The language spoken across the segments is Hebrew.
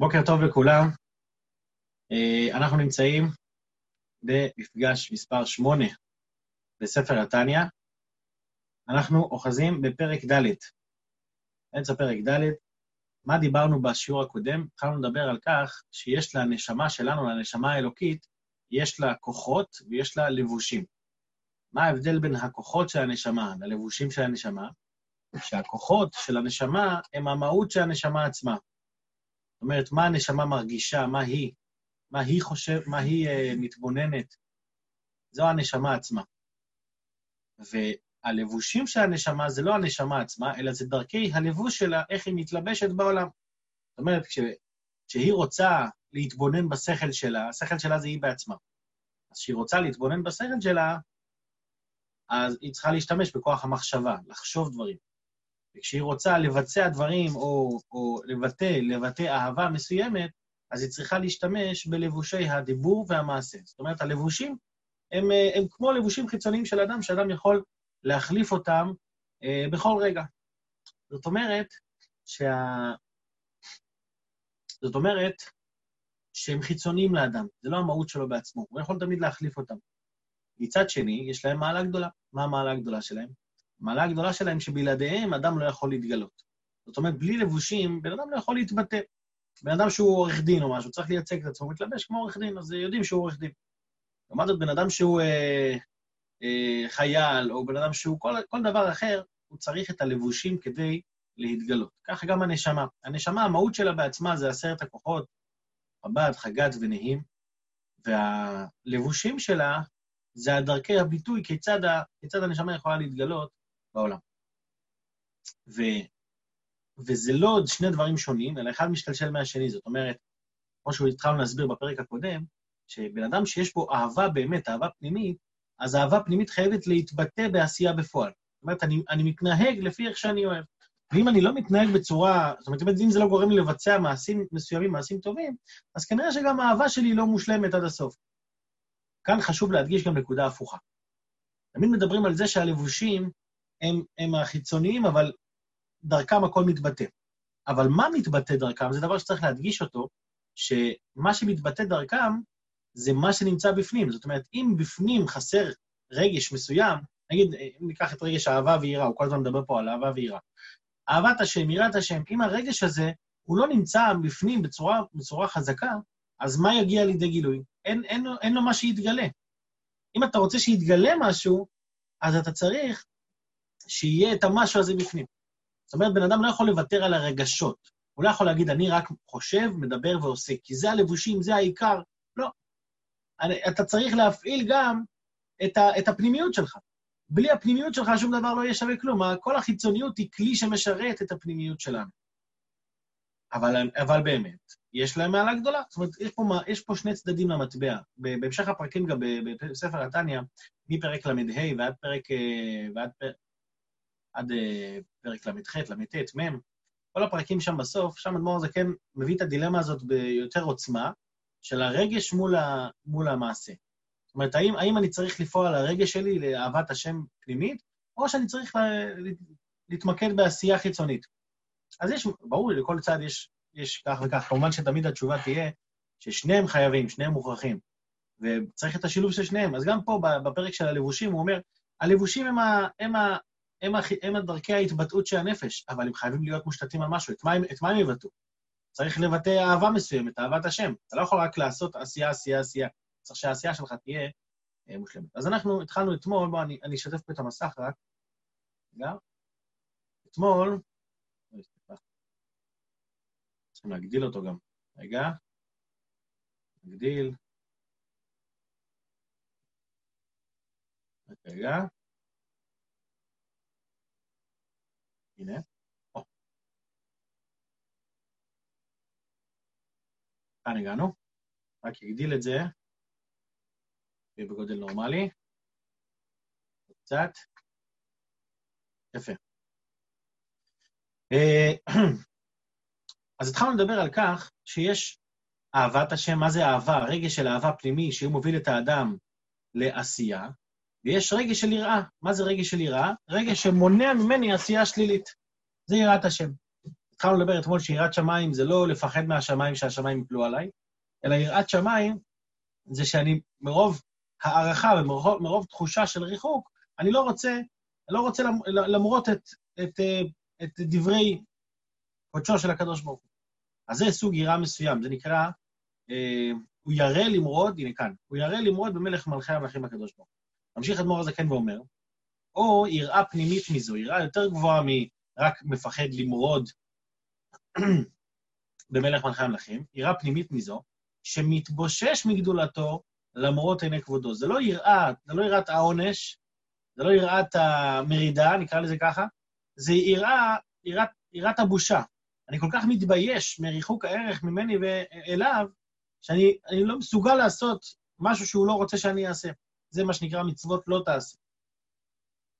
בוקר טוב לכולם. אה, אנחנו נמצאים במפגש מספר 8 בספר התניא. אנחנו אוחזים בפרק ד', אמצע פרק ד'. מה דיברנו בשיעור הקודם? התחלנו לדבר על כך שיש לנשמה שלנו, לנשמה האלוקית, יש לה כוחות ויש לה לבושים. מה ההבדל בין הכוחות של הנשמה ללבושים של הנשמה? שהכוחות של הנשמה הם המהות של הנשמה עצמה. זאת אומרת, מה הנשמה מרגישה, מה היא, מה היא חושבת, מה היא uh, מתבוננת. זו הנשמה עצמה. והלבושים של הנשמה זה לא הנשמה עצמה, אלא זה דרכי הלבוש שלה, איך היא מתלבשת בעולם. זאת אומרת, כש, כשהיא רוצה להתבונן בשכל שלה, השכל שלה זה היא בעצמה. אז כשהיא רוצה להתבונן בשכל שלה, אז היא צריכה להשתמש בכוח המחשבה, לחשוב דברים. וכשהיא רוצה לבצע דברים או, או לבטא, לבטא אהבה מסוימת, אז היא צריכה להשתמש בלבושי הדיבור והמעשה. זאת אומרת, הלבושים הם, הם כמו לבושים חיצוניים של אדם, שאדם יכול להחליף אותם אה, בכל רגע. זאת אומרת, שה... זאת אומרת שהם חיצוניים לאדם, זה לא המהות שלו בעצמו, הוא יכול תמיד להחליף אותם. מצד שני, יש להם מעלה גדולה. מה המעלה הגדולה שלהם? המעלה הגדולה שלהם שבלעדיהם אדם לא יכול להתגלות. זאת אומרת, בלי לבושים, בן אדם לא יכול להתבטא. בן אדם שהוא עורך דין או משהו, צריך לייצג את עצמו, הוא מתלבש כמו עורך דין, אז יודעים שהוא עורך דין. לעומת זאת, בן אדם שהוא אה, אה, חייל, או בן אדם שהוא כל, כל דבר אחר, הוא צריך את הלבושים כדי להתגלות. ככה גם הנשמה. הנשמה, המהות שלה בעצמה זה עשרת הכוחות, חב"ד, חג"ד ונהים, והלבושים שלה זה הדרכי הביטוי כיצד, ה, כיצד הנשמה יכולה להתגלות בעולם. ו, וזה לא עוד שני דברים שונים, אלא אחד משתלשל מהשני. זאת אומרת, כמו שהתחלנו להסביר בפרק הקודם, שבן אדם שיש בו אהבה באמת, אהבה פנימית, אז אהבה פנימית חייבת להתבטא בעשייה בפועל. זאת אומרת, אני, אני מתנהג לפי איך שאני אוהב. ואם אני לא מתנהג בצורה, זאת אומרת, אם זה לא גורם לי לבצע מעשים מסוימים, מעשים טובים, אז כנראה שגם האהבה שלי לא מושלמת עד הסוף. כאן חשוב להדגיש גם נקודה הפוכה. תמיד מדברים על זה שהלבושים הם, הם החיצוניים, אבל דרכם הכל מתבטא. אבל מה מתבטא דרכם? זה דבר שצריך להדגיש אותו, שמה שמתבטא דרכם זה מה שנמצא בפנים. זאת אומרת, אם בפנים חסר רגש מסוים, נגיד, אם ניקח את רגש אהבה ויראה, הוא כל הזמן מדבר פה על אהבה ויראה. אהבת השם, יראת השם, אם הרגש הזה הוא לא נמצא בפנים בצורה, בצורה חזקה, אז מה יגיע לידי גילוי? אין, אין, אין, לו מה שיתגלה. אם אתה רוצה שיתגלה משהו, אז אתה צריך שיהיה את המשהו הזה בפנים. זאת אומרת, בן אדם לא יכול לוותר על הרגשות. הוא לא יכול להגיד, אני רק חושב, מדבר ועושה, כי זה הלבושים, זה העיקר. לא. אתה צריך להפעיל גם את, ה, את הפנימיות שלך. בלי הפנימיות שלך שום דבר לא יהיה שווה כלום. כל החיצוניות היא כלי שמשרת את הפנימיות שלנו. אבל, אבל באמת, יש להם מעלה גדולה. זאת אומרת, יש פה, יש פה שני צדדים למטבע. בהמשך הפרקים גם בספר התניא, מפרק ל"ה ועד פרק... אה, ועד פרק... עד אה, פרק ל"ח, ל"ט, מ', כל הפרקים שם בסוף, שם אדמו"ר הזקן מביא את הדילמה הזאת ביותר עוצמה, של הרגש מול, ה, מול המעשה. זאת אומרת, האם, האם אני צריך לפעול על הרגש שלי לאהבת השם פנימית, או שאני צריך לה, להתמקד בעשייה חיצונית. אז יש, ברור, לכל צד יש, יש כך וכך. כמובן שתמיד התשובה תהיה ששניהם חייבים, שניהם מוכרחים, וצריך את השילוב של שניהם. אז גם פה, בפרק של הלבושים, הוא אומר, הלבושים הם, ה, הם, ה, הם, ה, הם דרכי ההתבטאות של הנפש, אבל הם חייבים להיות מושתתים על משהו. את מה, את מה הם יבטאו? צריך לבטא אהבה מסוימת, אהבת השם. אתה לא יכול רק לעשות עשייה, עשייה, עשייה. צריך שהעשייה שלך תהיה אה, מושלמת. אז אנחנו התחלנו אתמול, בואו, אני, אני אשתף פה את המסך רק. רגע. אתמול, צריכים להגדיל אותו גם. רגע. נגדיל. רגע. הנה. כאן הגענו. רק הגדיל את זה. יהיה בגודל נורמלי. קצת. יפה. אה, אז התחלנו לדבר על כך שיש אהבת השם, מה זה אהבה? רגש של אהבה פנימי, שהוא מוביל את האדם לעשייה, ויש רגש של יראה. מה זה רגש של יראה? רגש שמונע ממני עשייה שלילית. זה יראת השם. התחלנו לדבר אתמול שיראת שמיים זה לא לפחד מהשמיים שהשמיים יפלו עליי, אלא יראת שמיים זה שאני מרוב הערכה ומרוב תחושה של ריחוק, אני לא רוצה, אני לא רוצה למרות את, את, את דברי קודשו של הקדוש ברוך הוא. אז זה סוג יראה מסוים, זה נקרא, אה, הוא ירא למרוד, הנה כאן, הוא ירא למרוד במלך מלכי המלכים הקדוש ברוך הוא. ממשיך אדמו"ר הזקן ואומר, או יראה פנימית מזו, יראה יותר גבוהה מרק מפחד למרוד במלך מלכי המלכים, יראה פנימית מזו, שמתבושש מגדולתו למרות עיני כבודו. זה לא יראה, זה לא יראת העונש, זה לא יראת המרידה, נקרא לזה ככה, זה יראה, יראת, יראת הבושה. אני כל כך מתבייש מריחוק הערך ממני ואליו, שאני לא מסוגל לעשות משהו שהוא לא רוצה שאני אעשה. זה מה שנקרא מצוות לא תעשה.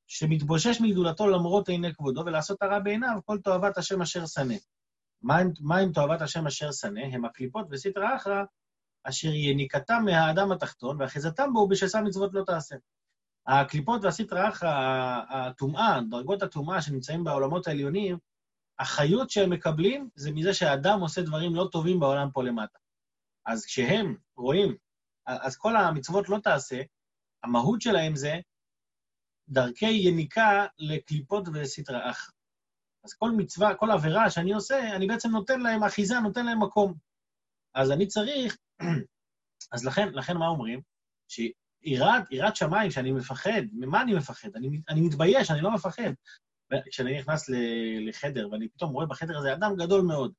שמתבושש מגדולתו למרות עיני כבודו, ולעשות הרע בעיניו, כל תועבת השם אשר שנא. מה עם תועבת השם אשר שנא? הם הקליפות וסטרא אחרא, אשר יניקתם מהאדם התחתון, ואחיזתם בו בשסה מצוות לא תעשה. הקליפות והסטרא אחרא, הטומאה, דרגות הטומאה שנמצאים בעולמות העליונים, החיות שהם מקבלים זה מזה שהאדם עושה דברים לא טובים בעולם פה למטה. אז כשהם רואים, אז כל המצוות לא תעשה, המהות שלהם זה דרכי יניקה לקליפות וסטרא אחרא. אז כל מצווה, כל עבירה שאני עושה, אני בעצם נותן להם אחיזה, נותן להם מקום. אז אני צריך, אז לכן, לכן מה אומרים? שיראת שמיים, שאני מפחד, ממה אני מפחד? אני, אני מתבייש, אני לא מפחד. כשאני נכנס לחדר, ואני פתאום רואה בחדר הזה אדם גדול מאוד,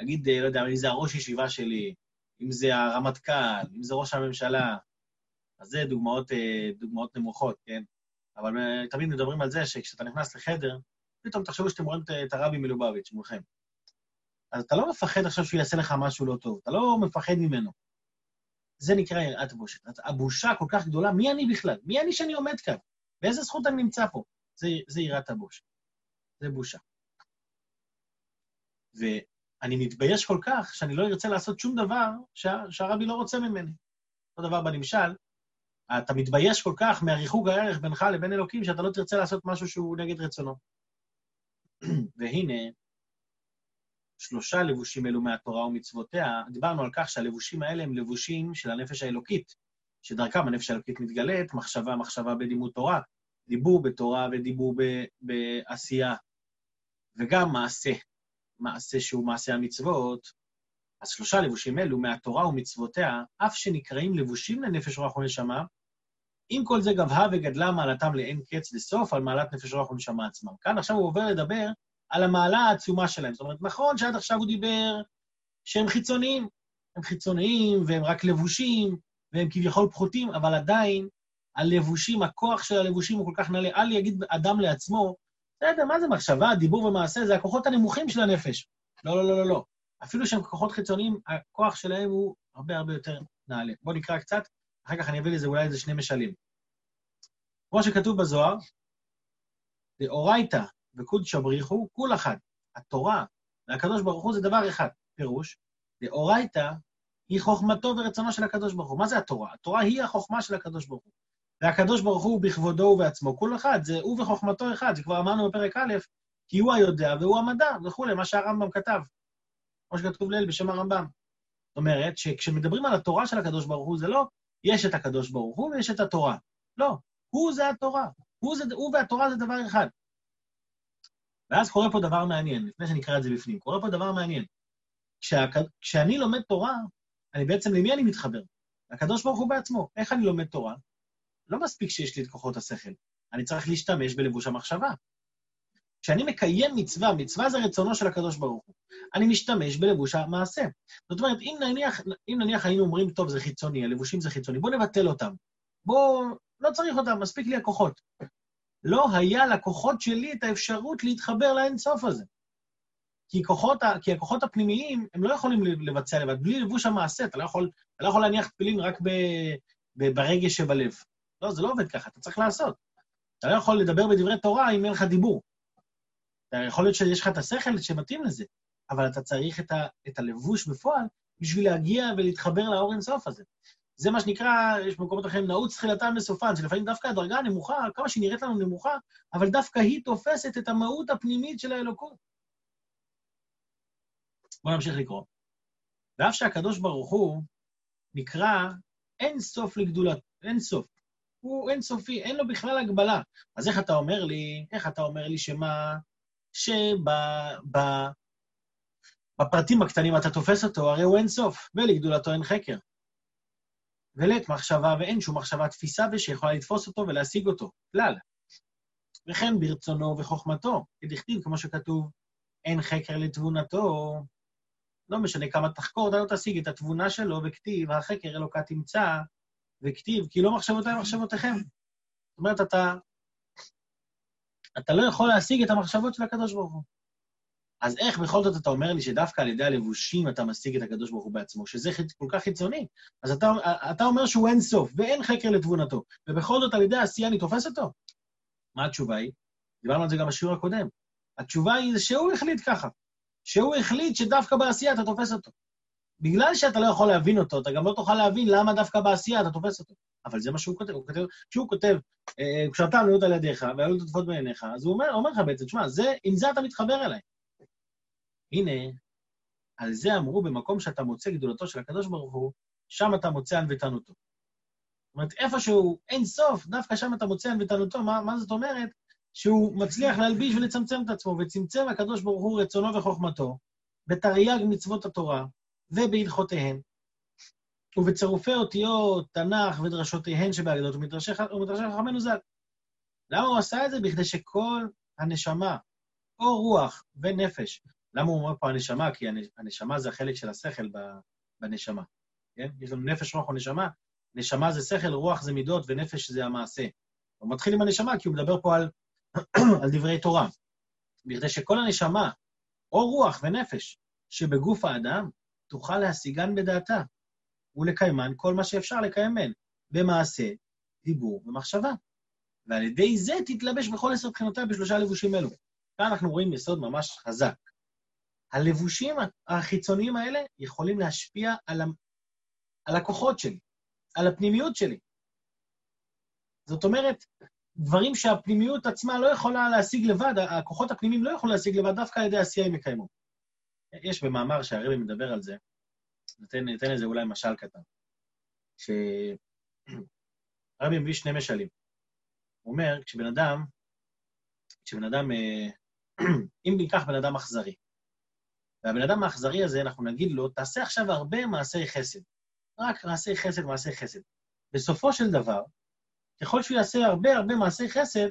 נגיד, לא יודע, אם זה הראש ישיבה שלי, אם זה הרמטכ"ל, אם זה ראש הממשלה, אז זה דוגמאות, אה, דוגמאות נמוכות, כן? אבל אה, תמיד מדברים על זה שכשאתה נכנס לחדר, פתאום תחשבו שאתם רואים את הרבי מלובביץ' מולכם. אז אתה לא מפחד עכשיו שהוא יעשה לך משהו לא טוב, אתה לא מפחד ממנו. זה נקרא יראת בושת. הבושה כל כך גדולה, מי אני בכלל? מי אני שאני עומד כאן? באיזה זכות אני נמצא פה? זה, זה יראת הבושת. זה בושה. ואני מתבייש כל כך שאני לא ארצה לעשות שום דבר שה, שהרבי לא רוצה ממני. אותו דבר בנמשל, אתה מתבייש כל כך מהריחוק הערך בינך לבין אלוקים, שאתה לא תרצה לעשות משהו שהוא נגד רצונו. והנה, שלושה לבושים אלו מהתורה ומצוותיה, דיברנו על כך שהלבושים האלה הם לבושים של הנפש האלוקית, שדרכם הנפש האלוקית מתגלית, מחשבה, מחשבה בלימוד תורה, דיבור בתורה ודיבור ב- בעשייה, וגם מעשה, מעשה שהוא מעשה המצוות. אז שלושה לבושים אלו מהתורה ומצוותיה, אף שנקראים לבושים לנפש רוח ונשמה, עם כל זה גבהה וגדלה מעלתם לאין קץ לסוף על מעלת נפש רוח ונשמה עצמם. כאן עכשיו הוא עובר לדבר על המעלה העצומה שלהם. זאת אומרת, נכון שעד עכשיו הוא דיבר שהם חיצוניים, הם חיצוניים והם רק לבושים, והם כביכול פחותים, אבל עדיין הלבושים, הכוח של הלבושים הוא כל כך נעלה. אל יגיד אדם לעצמו, בסדר, מה זה מחשבה, דיבור ומעשה? זה הכוחות הנמוכים של הנפש. לא, לא, לא, לא, לא. אפילו שהם כוחות חיצוניים, הכוח שלהם הוא הרבה הרבה יותר נעלה. בואו נקרא קצת, אחר כך אני אביא לזה אולי איזה שני משלים. כמו שכתוב בזוהר, דאורייתא וקודשא בריחו, כול אחד. התורה והקדוש ברוך הוא זה דבר אחד. פירוש, דאורייתא היא חוכמתו ורצונו של הקדוש ברוך הוא. מה זה התורה? התורה היא החוכמה של הקדוש ברוך הוא. והקדוש ברוך הוא בכבודו ובעצמו, כל אחד, זה הוא וחוכמתו אחד, זה כבר אמרנו בפרק א', כי הוא היודע והוא המדע וכולי, מה שהרמב"ם כתב, כמו שכתוב לעיל בשם הרמב"ם. זאת אומרת, שכשמדברים על התורה של הקדוש ברוך הוא, זה לא יש את הקדוש ברוך הוא ויש את התורה. לא, הוא זה התורה. הוא, זה, הוא והתורה זה דבר אחד. ואז קורה פה דבר מעניין, לפני שנקרא את זה בפנים, קורה פה דבר מעניין. כשה, כשאני לומד תורה, אני בעצם, למי אני מתחבר? לקדוש ברוך הוא בעצמו. איך אני לומד תורה? לא מספיק שיש לי את כוחות השכל, אני צריך להשתמש בלבוש המחשבה. כשאני מקיים מצווה, מצווה זה רצונו של הקדוש ברוך הוא, אני משתמש בלבוש המעשה. זאת אומרת, אם נניח, אם נניח היינו אומרים, טוב, זה חיצוני, הלבושים זה חיצוני, בואו נבטל אותם. בואו, לא צריך אותם, מספיק לי הכוחות. לא היה לכוחות שלי את האפשרות להתחבר לאינסוף הזה. כי, כוחות, כי הכוחות הפנימיים, הם לא יכולים לבצע לבד. בלי לבוש המעשה, אתה לא יכול, אתה לא יכול להניח תפילין רק ב, ב, ברגש שבלב. לא, זה לא עובד ככה, אתה צריך לעשות. אתה לא יכול לדבר בדברי תורה אם אין לך דיבור. יכול להיות שיש לך את השכל שמתאים לזה, אבל אתה צריך את, ה, את הלבוש בפועל בשביל להגיע ולהתחבר לאור אינסוף הזה. זה מה שנקרא, יש במקומות אחרים, נעוץ תחילתם לסופן, שלפעמים דווקא הדרגה הנמוכה, כמה שהיא נראית לנו נמוכה, אבל דווקא היא תופסת את המהות הפנימית של האלוקות. בואו נמשיך לקרוא. ואף שהקדוש ברוך הוא נקרא אין סוף לגדולת, אין סוף. הוא אין סופי, אין לו בכלל הגבלה. אז איך אתה אומר לי, איך אתה אומר לי שמה, שבפרטים הקטנים אתה תופס אותו, הרי הוא אין סוף, ולגדולתו אין חקר. ולית מחשבה ואין שום מחשבה תפיסה ושיכולה לתפוס אותו ולהשיג אותו, כלל. וכן ברצונו וחוכמתו, כדכתיב, כמו שכתוב, אין חקר לתבונתו. לא משנה כמה תחקור, אתה לא תשיג את התבונה שלו, וכתיב, החקר אלוקה תמצא, וכתיב, כי לא מחשבותיי מחשבותיכם. זאת אומרת, אתה, אתה לא יכול להשיג את המחשבות של הקדוש ברוך הוא. אז איך בכל זאת אתה אומר לי שדווקא על ידי הלבושים אתה משיג את הקדוש ברוך הוא בעצמו, שזה כל כך חיצוני? אז אתה, אתה אומר שהוא אין סוף ואין חקר לתבונתו, ובכל זאת על ידי העשייה אני תופס אותו? מה התשובה היא? דיברנו על זה גם בשיעור הקודם. התשובה היא שהוא החליט ככה, שהוא החליט שדווקא בעשייה אתה תופס אותו. בגלל שאתה לא יכול להבין אותו, אתה גם לא תוכל להבין למה דווקא בעשייה אתה תופס אותו. אבל זה מה שהוא כותב, הוא כותב, כשהוא כותב, כשאתה עלויות על ידיך והיו לטוטפות בעיניך, אז הוא אומר, אומר לך בעצם, שמע, עם זה אתה מתחבר אליי. הנה, על זה אמרו במקום שאתה מוצא גדולתו של הקדוש ברוך הוא, שם אתה מוצא ענוותנותו. זאת אומרת, איפשהו אין סוף, דווקא שם אתה מוצא ענוותנותו, מה, מה זאת אומרת? שהוא מצליח להלביש ולצמצם את עצמו, וצמצם הקדוש ברוך הוא רצונו וחוכמתו, בתרי"ג מצוות התורה ובהלכותיהן, ובצירופי אותיות, תנ"ך ודרשותיהן שבאגדות ומדרשי חכמינו ז"ל. למה הוא עשה את זה? בכדי שכל הנשמה, או רוח ונפש, למה הוא אומר פה הנשמה? כי הנשמה זה החלק של השכל בנשמה, כן? יש לנו נפש, רוח או נשמה. נשמה זה שכל, רוח זה מידות ונפש זה המעשה. הוא מתחיל עם הנשמה כי הוא מדבר פה על, על דברי תורה. בכדי שכל הנשמה, או רוח ונפש, שבגוף האדם, תוכל להשיגן בדעתה, ולקיימן כל מה שאפשר לקיים מהן, במעשה, דיבור ומחשבה. ועל ידי זה תתלבש בכל עשר בחינותיה בשלושה לבושים אלו. כאן אנחנו רואים יסוד ממש חזק. הלבושים החיצוניים האלה יכולים להשפיע על, ה... על הכוחות שלי, על הפנימיות שלי. זאת אומרת, דברים שהפנימיות עצמה לא יכולה להשיג לבד, הכוחות הפנימיים לא יכולים להשיג לבד, דווקא על ידי עשייה הם יקיימו. יש במאמר שהרבי מדבר על זה, ניתן, ניתן לזה אולי משל קטן, שהרבי מביא שני משלים. הוא אומר, כשבן אדם, כשבן אדם, אה, אם ניקח בן אדם אכזרי, והבן אדם האכזרי הזה, אנחנו נגיד לו, תעשה עכשיו הרבה מעשי חסד. רק מעשי חסד, מעשי חסד. בסופו של דבר, ככל שהוא יעשה הרבה הרבה מעשי חסד,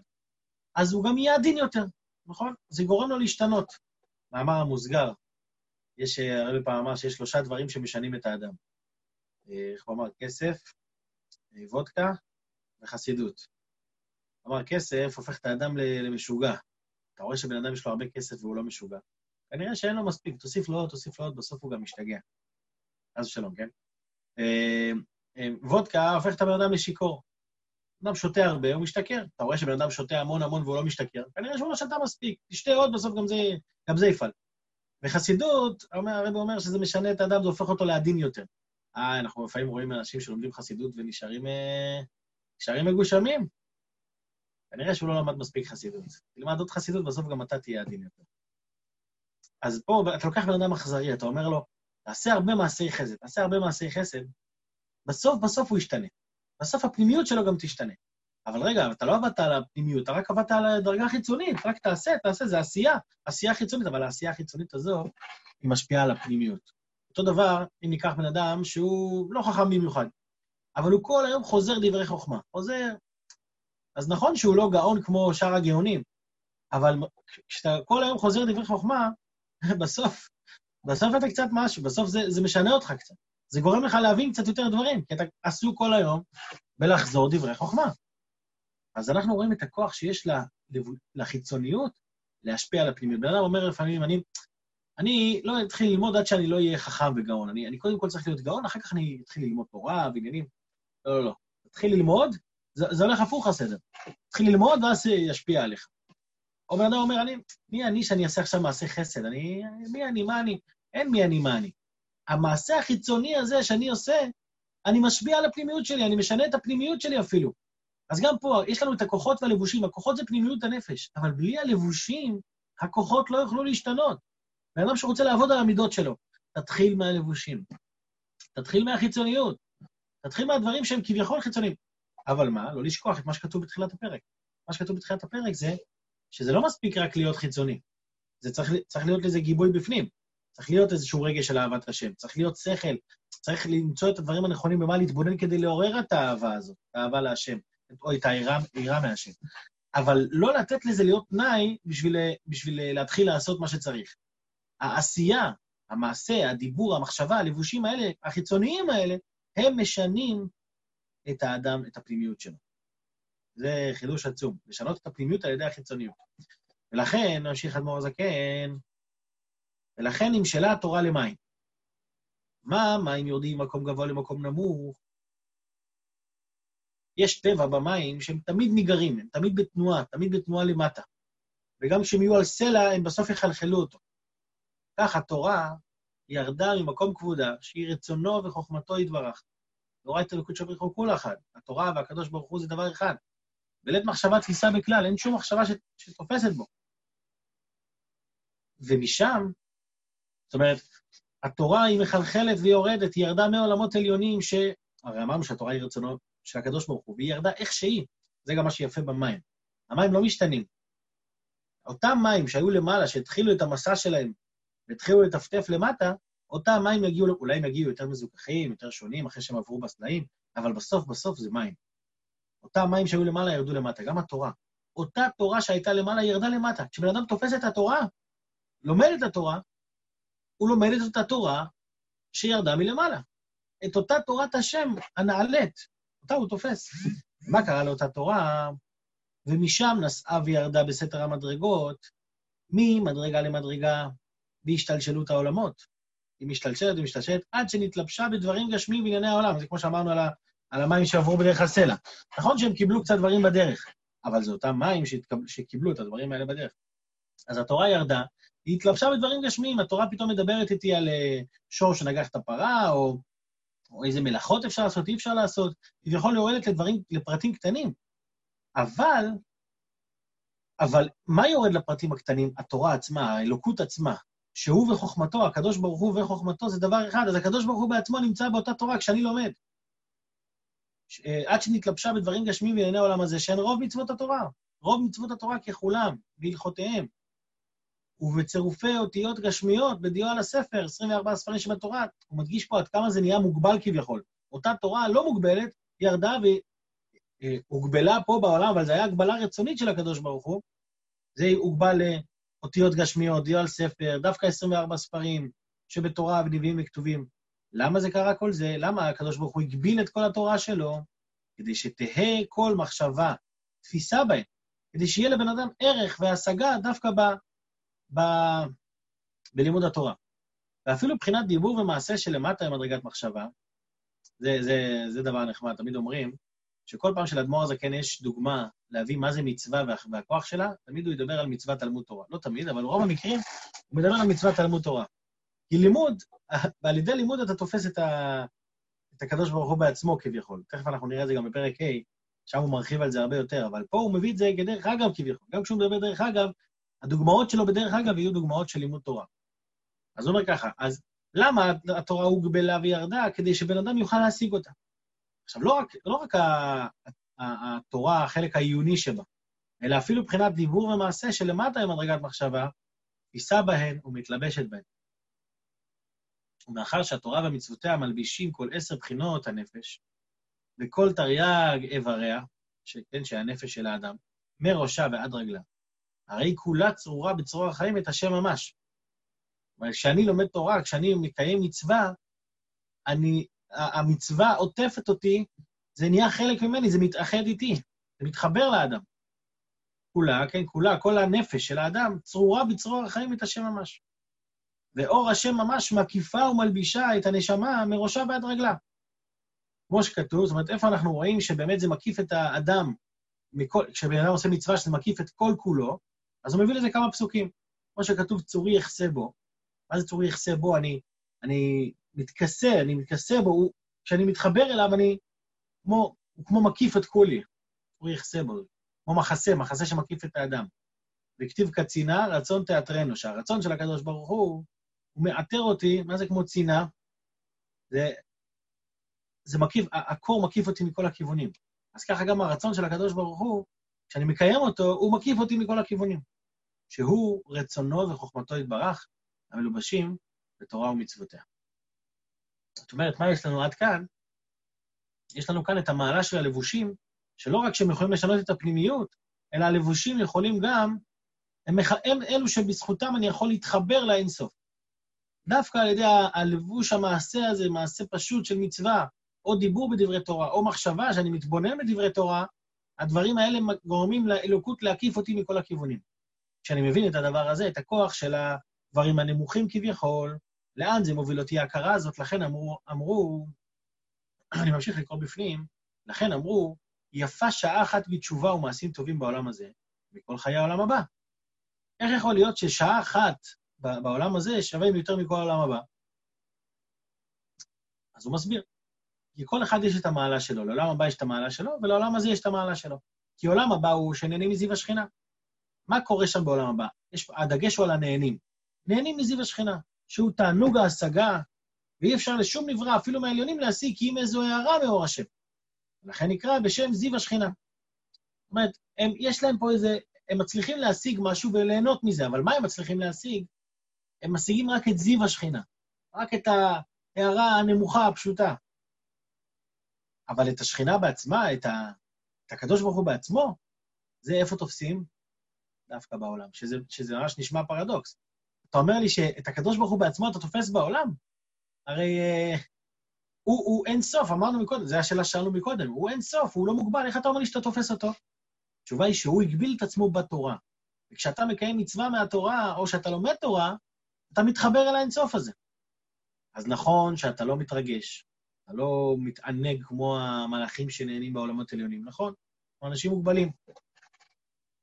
אז הוא גם יהיה עדין יותר, נכון? זה גורם לו להשתנות. מאמר המוסגר, יש, הרבה פעם אמר שיש שלושה דברים שמשנים את האדם. אה, איך הוא אמר? כסף, אה, וודקה וחסידות. אמר, כסף הופך את האדם למשוגע. אתה רואה שבן אדם יש לו הרבה כסף והוא לא משוגע. כנראה שאין לו מספיק, תוסיף לו עוד, תוסיף לו עוד, בסוף הוא גם משתגע. חס ושלום, כן? אה, אה, וודקה הופך את הבן אדם לשיכור. אדם שותה הרבה, הוא משתכר. אתה רואה שבן אדם שותה המון המון והוא לא משתכר, כנראה שהוא לא שתה מספיק. תשתה עוד, בסוף גם זה, גם זה יפעל. וחסידות, הרב אומר שזה משנה את האדם, זה הופך אותו לעדין יותר. אה, אנחנו לפעמים רואים אנשים שלומדים חסידות ונשארים אה, מגושמים. כנראה שהוא לא למד מספיק חסידות. תלמד עוד חסידות, בסוף גם אתה תהיה עדין יותר. אז פה אתה לוקח בן אדם אכזרי, אתה אומר לו, תעשה הרבה מעשי חסד, תעשה הרבה מעשי חסד, בסוף בסוף הוא ישתנה. בסוף הפנימיות שלו גם תשתנה. אבל רגע, אתה לא עבדת על הפנימיות, אתה רק עבדת על הדרגה החיצונית, רק תעשה, תעשה, זה עשייה, עשייה חיצונית, אבל העשייה החיצונית הזו, היא משפיעה על הפנימיות. אותו דבר, אם ניקח בן אדם שהוא לא חכם במיוחד, אבל הוא כל היום חוזר דברי חוכמה. חוזר... אז נכון שהוא לא גאון כמו שאר הגאונים, אבל כשאתה כל היום חוזר דברי חוכמה, בסוף, בסוף אתה קצת משהו, בסוף זה, זה משנה אותך קצת. זה גורם לך להבין קצת יותר דברים, כי אתה עסוק כל היום בלחזור דברי חוכמה. אז אנחנו רואים את הכוח שיש לחיצוניות להשפיע על הפנימיות. בן אדם אומר לפעמים, אני, אני לא אתחיל ללמוד עד שאני לא אהיה חכם וגאון. אני, אני קודם כל צריך להיות גאון, אחר כך אני אתחיל ללמוד תורה ועניינים. לא, לא, לא. תתחיל ללמוד, זה, זה הולך הפוך הסדר. תתחיל ללמוד ואז זה ישפיע עליך. או בן אדם אומר, אני, מי אני שאני אעשה עכשיו מעשה חסד? אני, מי אני, מה אני? אין מי אני, מה אני. המעשה החיצוני הזה שאני עושה, אני משפיע על הפנימיות שלי, אני משנה את הפנימיות שלי אפילו. אז גם פה, יש לנו את הכוחות והלבושים. הכוחות זה פנימיות הנפש, אבל בלי הלבושים, הכוחות לא יוכלו להשתנות. בן אדם שרוצה לעבוד על המידות שלו, תתחיל מהלבושים. תתחיל מהחיצוניות. תתחיל מהדברים שהם כביכול חיצוניים. אבל מה? לא לשכוח את מה שכתוב בתחילת הפרק. מה שכתוב בתחילת הפרק זה שזה לא מספיק רק להיות חיצוני. זה צריך, צריך להיות לזה גיבוי בפנים. צריך להיות איזשהו רגש של אהבת השם. צריך להיות שכל. צריך למצוא את הדברים הנכונים במה להתבונן כדי לעורר את האהבה הזאת, את האהבה להשם, או את היראה מהשם. אבל לא לתת לזה להיות תנאי בשביל, בשביל להתחיל לעשות מה שצריך. העשייה, המעשה, הדיבור, המחשבה, הלבושים האלה, החיצוניים האלה, הם משנים את האדם, את הפנימיות שלו. זה חידוש עצום, לשנות את הפנימיות על ידי החיצוניות. ולכן, נמשיך אדמו"ר הזקן, ולכן נמשלה התורה למים. מה מים יורדים ממקום גבוה למקום נמוך? יש טבע במים שהם תמיד ניגרים, הם תמיד בתנועה, תמיד בתנועה למטה. וגם כשהם יהיו על סלע, הם בסוף יחלחלו אותו. כך התורה ירדה ממקום כבודה, שהיא רצונו וחוכמתו יתברך. תורה את אלוקות שברוך הוא כול אחד. התורה והקדוש ברוך הוא זה דבר אחד. בלית מחשבה תפיסה בכלל, אין שום מחשבה ש... שתופסת בו. ומשם, זאת אומרת, התורה היא מחלחלת ויורדת, היא ירדה מעולמות עליונים ש... הרי אמרנו שהתורה היא רצונו של הקדוש ברוך הוא, והיא ירדה איך שהיא. זה גם מה שיפה במים. המים לא משתנים. אותם מים שהיו למעלה, שהתחילו את המסע שלהם והתחילו לטפטף למטה, אותם מים יגיעו, אולי הם יגיעו יותר מזוכחים, יותר שונים, אחרי שהם עברו בסלעים, אבל בסוף, בסוף זה מים. אותם מים שהיו למעלה ירדו למטה, גם התורה. אותה תורה שהייתה למעלה ירדה למטה. כשבן אדם תופס את התורה, לומד את התורה, הוא לומד את אותה תורה שירדה מלמעלה. את אותה תורת השם הנעלית, אותה הוא תופס. מה קרה לאותה תורה? ומשם נסעה וירדה בסתר המדרגות, ממדרגה למדרגה, בהשתלשלות העולמות. היא משתלשלת ומשתלשלת עד שנתלבשה בדברים גשמיים בענייני העולם. זה כמו שאמרנו על, ה, על המים שעברו בדרך הסלע. נכון שהם קיבלו קצת דברים בדרך, אבל זה אותם מים שהתקב... שקיבלו את הדברים האלה בדרך. אז התורה ירדה, היא התלבשה בדברים גשמיים, התורה פתאום מדברת איתי על אה, שור שנגח את הפרה, או, או איזה מלאכות אפשר לעשות, אי אפשר לעשות, כביכול יורדת לדברים, לפרטים קטנים. אבל, אבל מה יורד לפרטים הקטנים? התורה עצמה, האלוקות עצמה. שהוא וחוכמתו, הקדוש ברוך הוא וחוכמתו זה דבר אחד, אז הקדוש ברוך הוא בעצמו נמצא באותה תורה כשאני לומד. אה, עד שנתלבשה בדברים גשמיים בענייני העולם הזה, שהן רוב מצוות התורה. רוב מצוות התורה ככולם, בהלכותיהם. ובצירופי אותיות גשמיות בדיו על הספר, 24 ספרים שבתורה, הוא מדגיש פה עד כמה זה נהיה מוגבל כביכול. אותה תורה לא מוגבלת, ירדה והוגבלה פה בעולם, אבל זו הייתה הגבלה רצונית של הקדוש ברוך הוא. זה הוגבל אותיות גשמיות, דיו על ספר, דווקא 24 ספרים שבתורה ונביאים וכתובים. למה זה קרה כל זה? למה הקדוש ברוך הוא הגביל את כל התורה שלו? כדי שתהא כל מחשבה, תפיסה בהם, כדי שיהיה לבן אדם ערך והשגה דווקא ב, ב, בלימוד התורה. ואפילו מבחינת דיבור ומעשה שלמטה ממדרגת מחשבה, זה, זה, זה דבר נחמד, תמיד אומרים, שכל פעם שלאדמו"ר הזקן יש דוגמה להביא מה זה מצווה והכוח שלה, תמיד הוא ידבר על מצוות תלמוד תורה. לא תמיד, אבל ברוב המקרים הוא מדבר על מצוות תלמוד תורה. כי לימוד, ועל ידי לימוד אתה תופס את, ה... את הקדוש ברוך הוא בעצמו כביכול. תכף אנחנו נראה את זה גם בפרק ה', שם הוא מרחיב על זה הרבה יותר, אבל פה הוא מביא את זה כדרך אגב כביכול. גם כשהוא מדבר דרך אגב, הדוגמאות שלו בדרך אגב יהיו דוגמאות של לימוד תורה. אז הוא אומר ככה, אז למה התורה הוגבלה וירדה? כדי שבן אדם יוכל להשיג אותה. עכשיו, לא רק, לא רק התורה, החלק העיוני שבה, אלא אפילו מבחינת דיבור ומעשה שלמטה עם מדרגת מחשבה, תישא בהן ומתלבשת בהן. ומאחר שהתורה ומצוותיה מלבישים כל עשר בחינות הנפש, וכל תרי"ג איבריה, שכן, שהנפש של האדם, מראשה ועד רגלה, הרי כולה צרורה בצרור החיים את השם ממש. אבל כשאני לומד תורה, כשאני מקיים מצווה, אני המצווה עוטפת אותי, זה נהיה חלק ממני, זה מתאחד איתי, זה מתחבר לאדם. כולה, כן, כולה, כל הנפש של האדם, צרורה בצרור החיים את השם ממש. ואור השם ממש מקיפה ומלבישה את הנשמה מראשה ועד רגלה. כמו שכתוב, זאת אומרת, איפה אנחנו רואים שבאמת זה מקיף את האדם, כשבן אדם עושה מצווה שזה מקיף את כל כולו, אז הוא מביא לזה כמה פסוקים. כמו שכתוב, צורי יחסה בו. מה זה צורי יחסה בו? אני, אני מתכסה, אני מתכסה בו, הוא, כשאני מתחבר אליו, אני כמו, הוא כמו מקיף את כולי. הוא יכסה בו, כמו מחסה, מחסה שמקיף את האדם. וכתיב קצינה, רצון תיאטרנו, שהרצון של הקדוש ברוך הוא, הוא מאתר אותי, מה זה כמו צינה? זה, זה מקיף, הקור מקיף אותי מכל הכיוונים. אז ככה גם הרצון של הקדוש ברוך הוא, כשאני מקיים אותו, הוא מקיף אותי מכל הכיוונים. שהוא רצונו וחוכמתו יתברך, המלובשים בתורה ומצוותיה. זאת אומרת, מה יש לנו עד כאן? יש לנו כאן את המעלה של הלבושים, שלא רק שהם יכולים לשנות את הפנימיות, אלא הלבושים יכולים גם, הם, הם אלו שבזכותם אני יכול להתחבר לאינסוף. דווקא על ידי הלבוש המעשה הזה, מעשה פשוט של מצווה, או דיבור בדברי תורה, או מחשבה שאני מתבונן בדברי תורה, הדברים האלה גורמים לאלוקות להקיף אותי מכל הכיוונים. כשאני מבין את הדבר הזה, את הכוח של הדברים הנמוכים כביכול, לאן זה מוביל אותי ההכרה הזאת, לכן אמרו, אמרו, אני ממשיך לקרוא בפנים, לכן אמרו, יפה שעה אחת בתשובה ומעשים טובים בעולם הזה, מכל חיי העולם הבא. איך יכול להיות ששעה אחת בעולם הזה שווה יותר מכל העולם הבא? אז הוא מסביר. כי כל אחד יש את המעלה שלו, לעולם הבא יש את המעלה שלו, ולעולם הזה יש את המעלה שלו. כי עולם הבא הוא שנהנים מזיו השכינה. מה קורה שם בעולם הבא? יש, הדגש הוא על הנהנים. נהנים מזיו השכינה, שהוא תענוג ההשגה, ואי אפשר לשום נברא, אפילו מהעליונים, להשיג כי אם איזו הערה מאור השם. לכן נקרא בשם זיו השכינה. זאת אומרת, הם, יש להם פה איזה, הם מצליחים להשיג משהו וליהנות מזה, אבל מה הם מצליחים להשיג? הם משיגים רק את זיו השכינה, רק את ההערה הנמוכה, הפשוטה. אבל את השכינה בעצמה, את, ה, את הקדוש ברוך הוא בעצמו, זה איפה תופסים? דווקא בעולם, שזה, שזה ממש נשמע פרדוקס. אתה אומר לי שאת הקדוש ברוך הוא בעצמו אתה תופס בעולם? הרי אה, הוא, הוא אין סוף, אמרנו מקודם, זו השאלה ששאלנו מקודם, הוא אין סוף, הוא לא מוגבל, איך אתה אומר לי שאתה תופס אותו? התשובה היא שהוא הגביל את עצמו בתורה. וכשאתה מקיים מצווה מהתורה, או שאתה לומד תורה, אתה מתחבר אל האינסוף הזה. אז נכון שאתה לא מתרגש, אתה לא מתענג כמו המלאכים שנהנים בעולמות עליונים, נכון? אנחנו אנשים מוגבלים.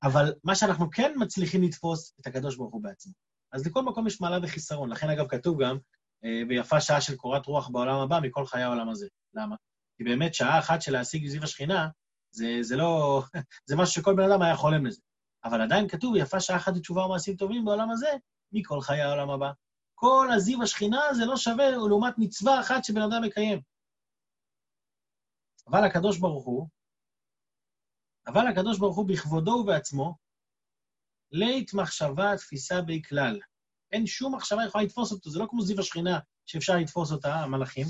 אבל מה שאנחנו כן מצליחים לתפוס, את הקדוש ברוך הוא בעצמו. אז לכל מקום יש מעלה וחיסרון. לכן, אגב, כתוב גם, אה, ויפה שעה של קורת רוח בעולם הבא מכל חיי העולם הזה. למה? כי באמת שעה אחת של להשיג זיו השכינה, זה, זה לא... זה משהו שכל בן אדם היה חולם לזה. אבל עדיין כתוב, יפה שעה אחת לתשובה ומעשים טובים בעולם הזה, מכל חיי העולם הבא. כל הזיו השכינה זה לא שווה לעומת מצווה אחת שבן אדם מקיים. אבל הקדוש ברוך הוא, אבל הקדוש ברוך הוא בכבודו ובעצמו, לית מחשבה תפיסה בי כלל. אין שום מחשבה יכולה לתפוס אותו, זה לא כמו זיו השכינה שאפשר לתפוס אותה, המלאכים.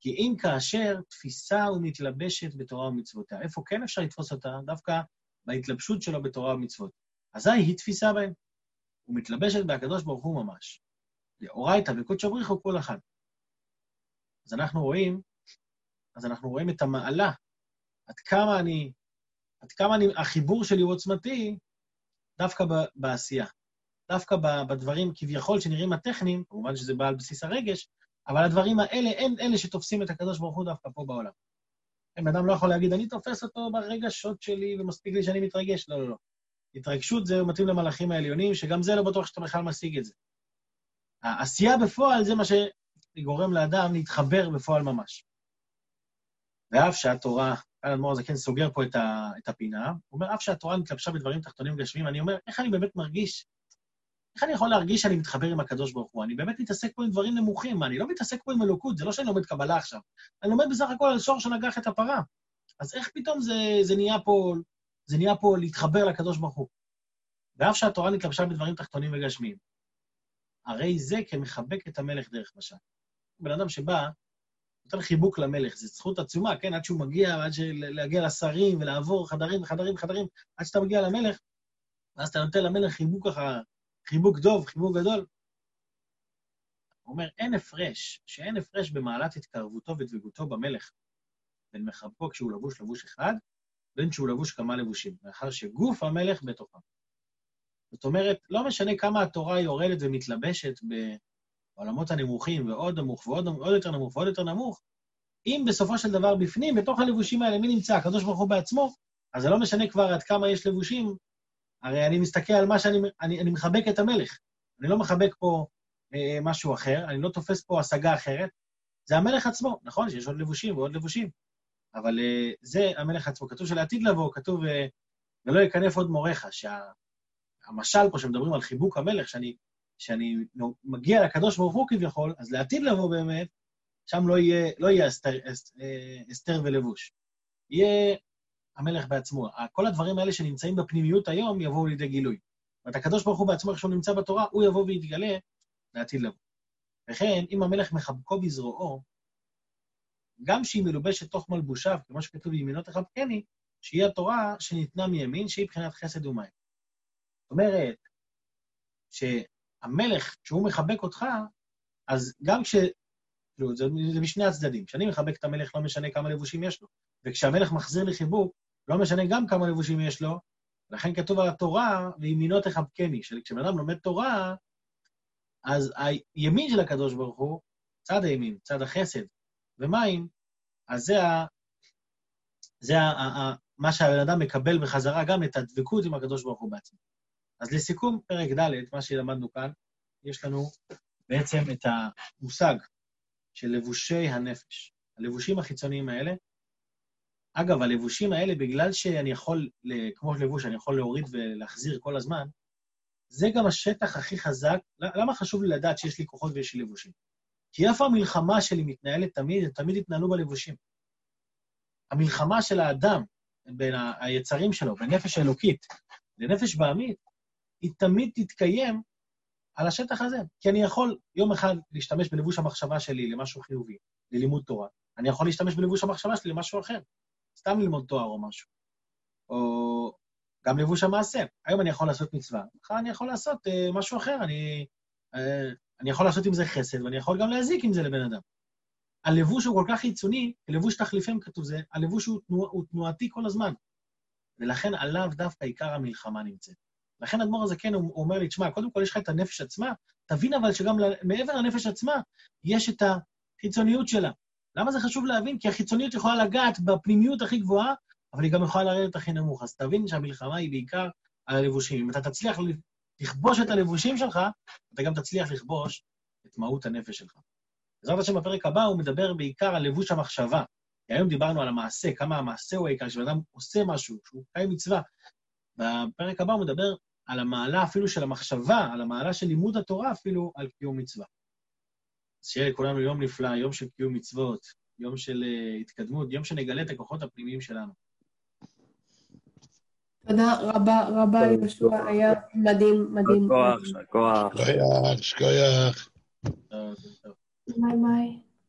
כי אם כאשר תפיסה ומתלבשת בתורה ומצוותיה. איפה כן אפשר לתפוס אותה? דווקא בהתלבשות שלו בתורה ומצוות. אזי היא תפיסה בהם. ומתלבשת בהקדוש ברוך הוא ממש. לאורייתא וקודשא בריחו כל אחד. אז אנחנו רואים, אז אנחנו רואים את המעלה, עד כמה אני, עד כמה אני, החיבור שלי הוא עוצמתי, דווקא בעשייה. דווקא בדברים כביכול שנראים הטכניים, כמובן שזה בא על בסיס הרגש, אבל הדברים האלה הם אלה שתופסים את הקדוש ברוך הוא דווקא פה בעולם. בן אדם לא יכול להגיד, אני תופס אותו ברגשות שלי ומספיק לי שאני מתרגש. לא, לא, לא. התרגשות זה מתאים למלאכים העליונים, שגם זה לא בטוח שאתה בכלל משיג את זה. העשייה בפועל זה מה שגורם לאדם להתחבר בפועל ממש. ואף שהתורה, כאן אדמו"ר הזקן סוגר פה את, ה, את הפינה, הוא אומר, אף שהתורה נתלבשה בדברים תחתונים וגשמיים, אני אומר, איך אני באמת מרגיש, איך אני יכול להרגיש שאני מתחבר עם הקדוש ברוך הוא? אני באמת מתעסק פה עם דברים נמוכים, אני לא מתעסק פה עם אלוקות, זה לא שאני לומד קבלה עכשיו. אני לומד בסך הכל על שור שנגח את הפרה. אז איך פתאום זה, זה נהיה פה, זה נהיה פה להתחבר לקדוש ברוך הוא? ואף שהתורה נתלבשה בדברים תחתונים וגשמיים. הרי זה כמחבק את המלך דרך משל. בן אדם שבא, נותן חיבוק למלך, זו זכות עצומה, כן? עד שהוא מגיע, עד להגיע לשרים ולעבור חדרים וחדרים וחדרים, עד שאתה מגיע למלך, ואז אתה נותן למלך חיבוק ככה, חיבוק דוב, חיבוק גדול. הוא אומר, אין הפרש, שאין הפרש במעלת התקרבותו ודבקותו במלך, בין מחבקו כשהוא לבוש לבוש אחד, בין שהוא לבוש כמה לבושים, מאחר שגוף המלך בתוכם. זאת אומרת, לא משנה כמה התורה יורדת ומתלבשת בעולמות הנמוכים, ועוד נמוך, ועוד, ועוד יותר נמוך, ועוד יותר נמוך, אם בסופו של דבר בפנים, בתוך הלבושים האלה, מי נמצא? הקדוש ברוך הוא בעצמו, אז זה לא משנה כבר עד כמה יש לבושים, הרי אני מסתכל על מה שאני... אני, אני מחבק את המלך. אני לא מחבק פה אה, משהו אחר, אני לא תופס פה השגה אחרת. זה המלך עצמו, נכון שיש עוד לבושים ועוד לבושים, אבל אה, זה המלך עצמו. כתוב שלעתיד לבוא, כתוב, אה, ולא יקנף עוד מורך, שה... המשל פה שמדברים על חיבוק המלך, שאני, שאני מגיע לקדוש ברוך הוא כביכול, אז לעתיד לבוא באמת, שם לא יהיה, לא יהיה אסתר, אסתר ולבוש. יהיה המלך בעצמו. כל הדברים האלה שנמצאים בפנימיות היום יבואו לידי גילוי. אומרת, הקדוש ברוך הוא בעצמו, איך שהוא נמצא בתורה, הוא יבוא ויתגלה לעתיד לבוא. וכן, אם המלך מחבקו בזרועו, גם שהיא מלובשת תוך מלבושיו, כמו שכתוב, ימינו תחבקני, שהיא התורה שניתנה מימין, שהיא מבחינת חסד ומים. אומרת, שהמלך, כשהוא מחבק אותך, אז גם כש... כאילו, זה, זה משני הצדדים. כשאני מחבק את המלך, לא משנה כמה לבושים יש לו. וכשהמלך מחזיר לי חיבוק, לא משנה גם כמה לבושים יש לו, לכן כתוב על התורה, וימינו תחבקני, שכשבן אדם לומד תורה, אז הימין של הקדוש ברוך הוא, צד הימין, צד החסד, ומים, אז זה, ה, זה ה, ה, ה, מה שהבן אדם מקבל בחזרה, גם את הדבקות עם הקדוש ברוך הוא בעצמו. אז לסיכום, פרק ד', מה שלמדנו כאן, יש לנו בעצם את המושג של לבושי הנפש. הלבושים החיצוניים האלה, אגב, הלבושים האלה, בגלל שאני יכול, כמו לבוש, אני יכול להוריד ולהחזיר כל הזמן, זה גם השטח הכי חזק. למה חשוב לי לדעת שיש לי כוחות ויש לי לבושים? כי איפה המלחמה שלי מתנהלת תמיד? הם תמיד התנהלו בלבושים. המלחמה של האדם בין היצרים שלו, בנפש האלוקית לנפש בעמית, היא תמיד תתקיים על השטח הזה. כי אני יכול יום אחד להשתמש בלבוש המחשבה שלי למשהו חיובי, ללימוד תורה. אני יכול להשתמש בלבוש המחשבה שלי למשהו אחר, סתם ללמוד תואר או משהו. או גם לבוש המעשה. היום אני יכול לעשות מצווה, מחר אני יכול לעשות uh, משהו אחר. אני, uh, אני יכול לעשות עם זה חסד, ואני יכול גם להזיק עם זה לבן אדם. הלבוש הוא כל כך חיצוני, לבוש תחליפים כתוב זה, הלבוש הוא, תנוע, הוא תנועתי כל הזמן. ולכן עליו דווקא עיקר המלחמה נמצאת. לכן אדמו"ר הזה כן, הוא אומר לי, תשמע, קודם כל יש לך את הנפש עצמה, תבין אבל שגם מעבר לנפש עצמה, יש את החיצוניות שלה. למה זה חשוב להבין? כי החיצוניות יכולה לגעת בפנימיות הכי גבוהה, אבל היא גם יכולה לרדת הכי נמוך. אז תבין שהמלחמה היא בעיקר על הלבושים. אם אתה תצליח לכבוש את הלבושים שלך, אתה גם תצליח לכבוש את מהות הנפש שלך. בעזרת השם בפרק הבא הוא מדבר בעיקר על לבוש המחשבה. כי היום דיברנו על המעשה, כמה המעשה הוא העיקר, כשבן אדם עושה משהו, שהוא קיים מצווה. בפרק הבא הוא מדבר על המעלה אפילו של המחשבה, על המעלה של לימוד התורה אפילו, על קיום מצווה. אז שיהיה לכולנו יום נפלא, יום של קיום מצוות, יום של uh, התקדמות, יום שנגלה את הכוחות הפנימיים שלנו. תודה רבה רבה, יהושע, היה מדהים, מדהים. שכוח, שכוח. שכוח, שכוח. טוב, טוב. ביי ביי.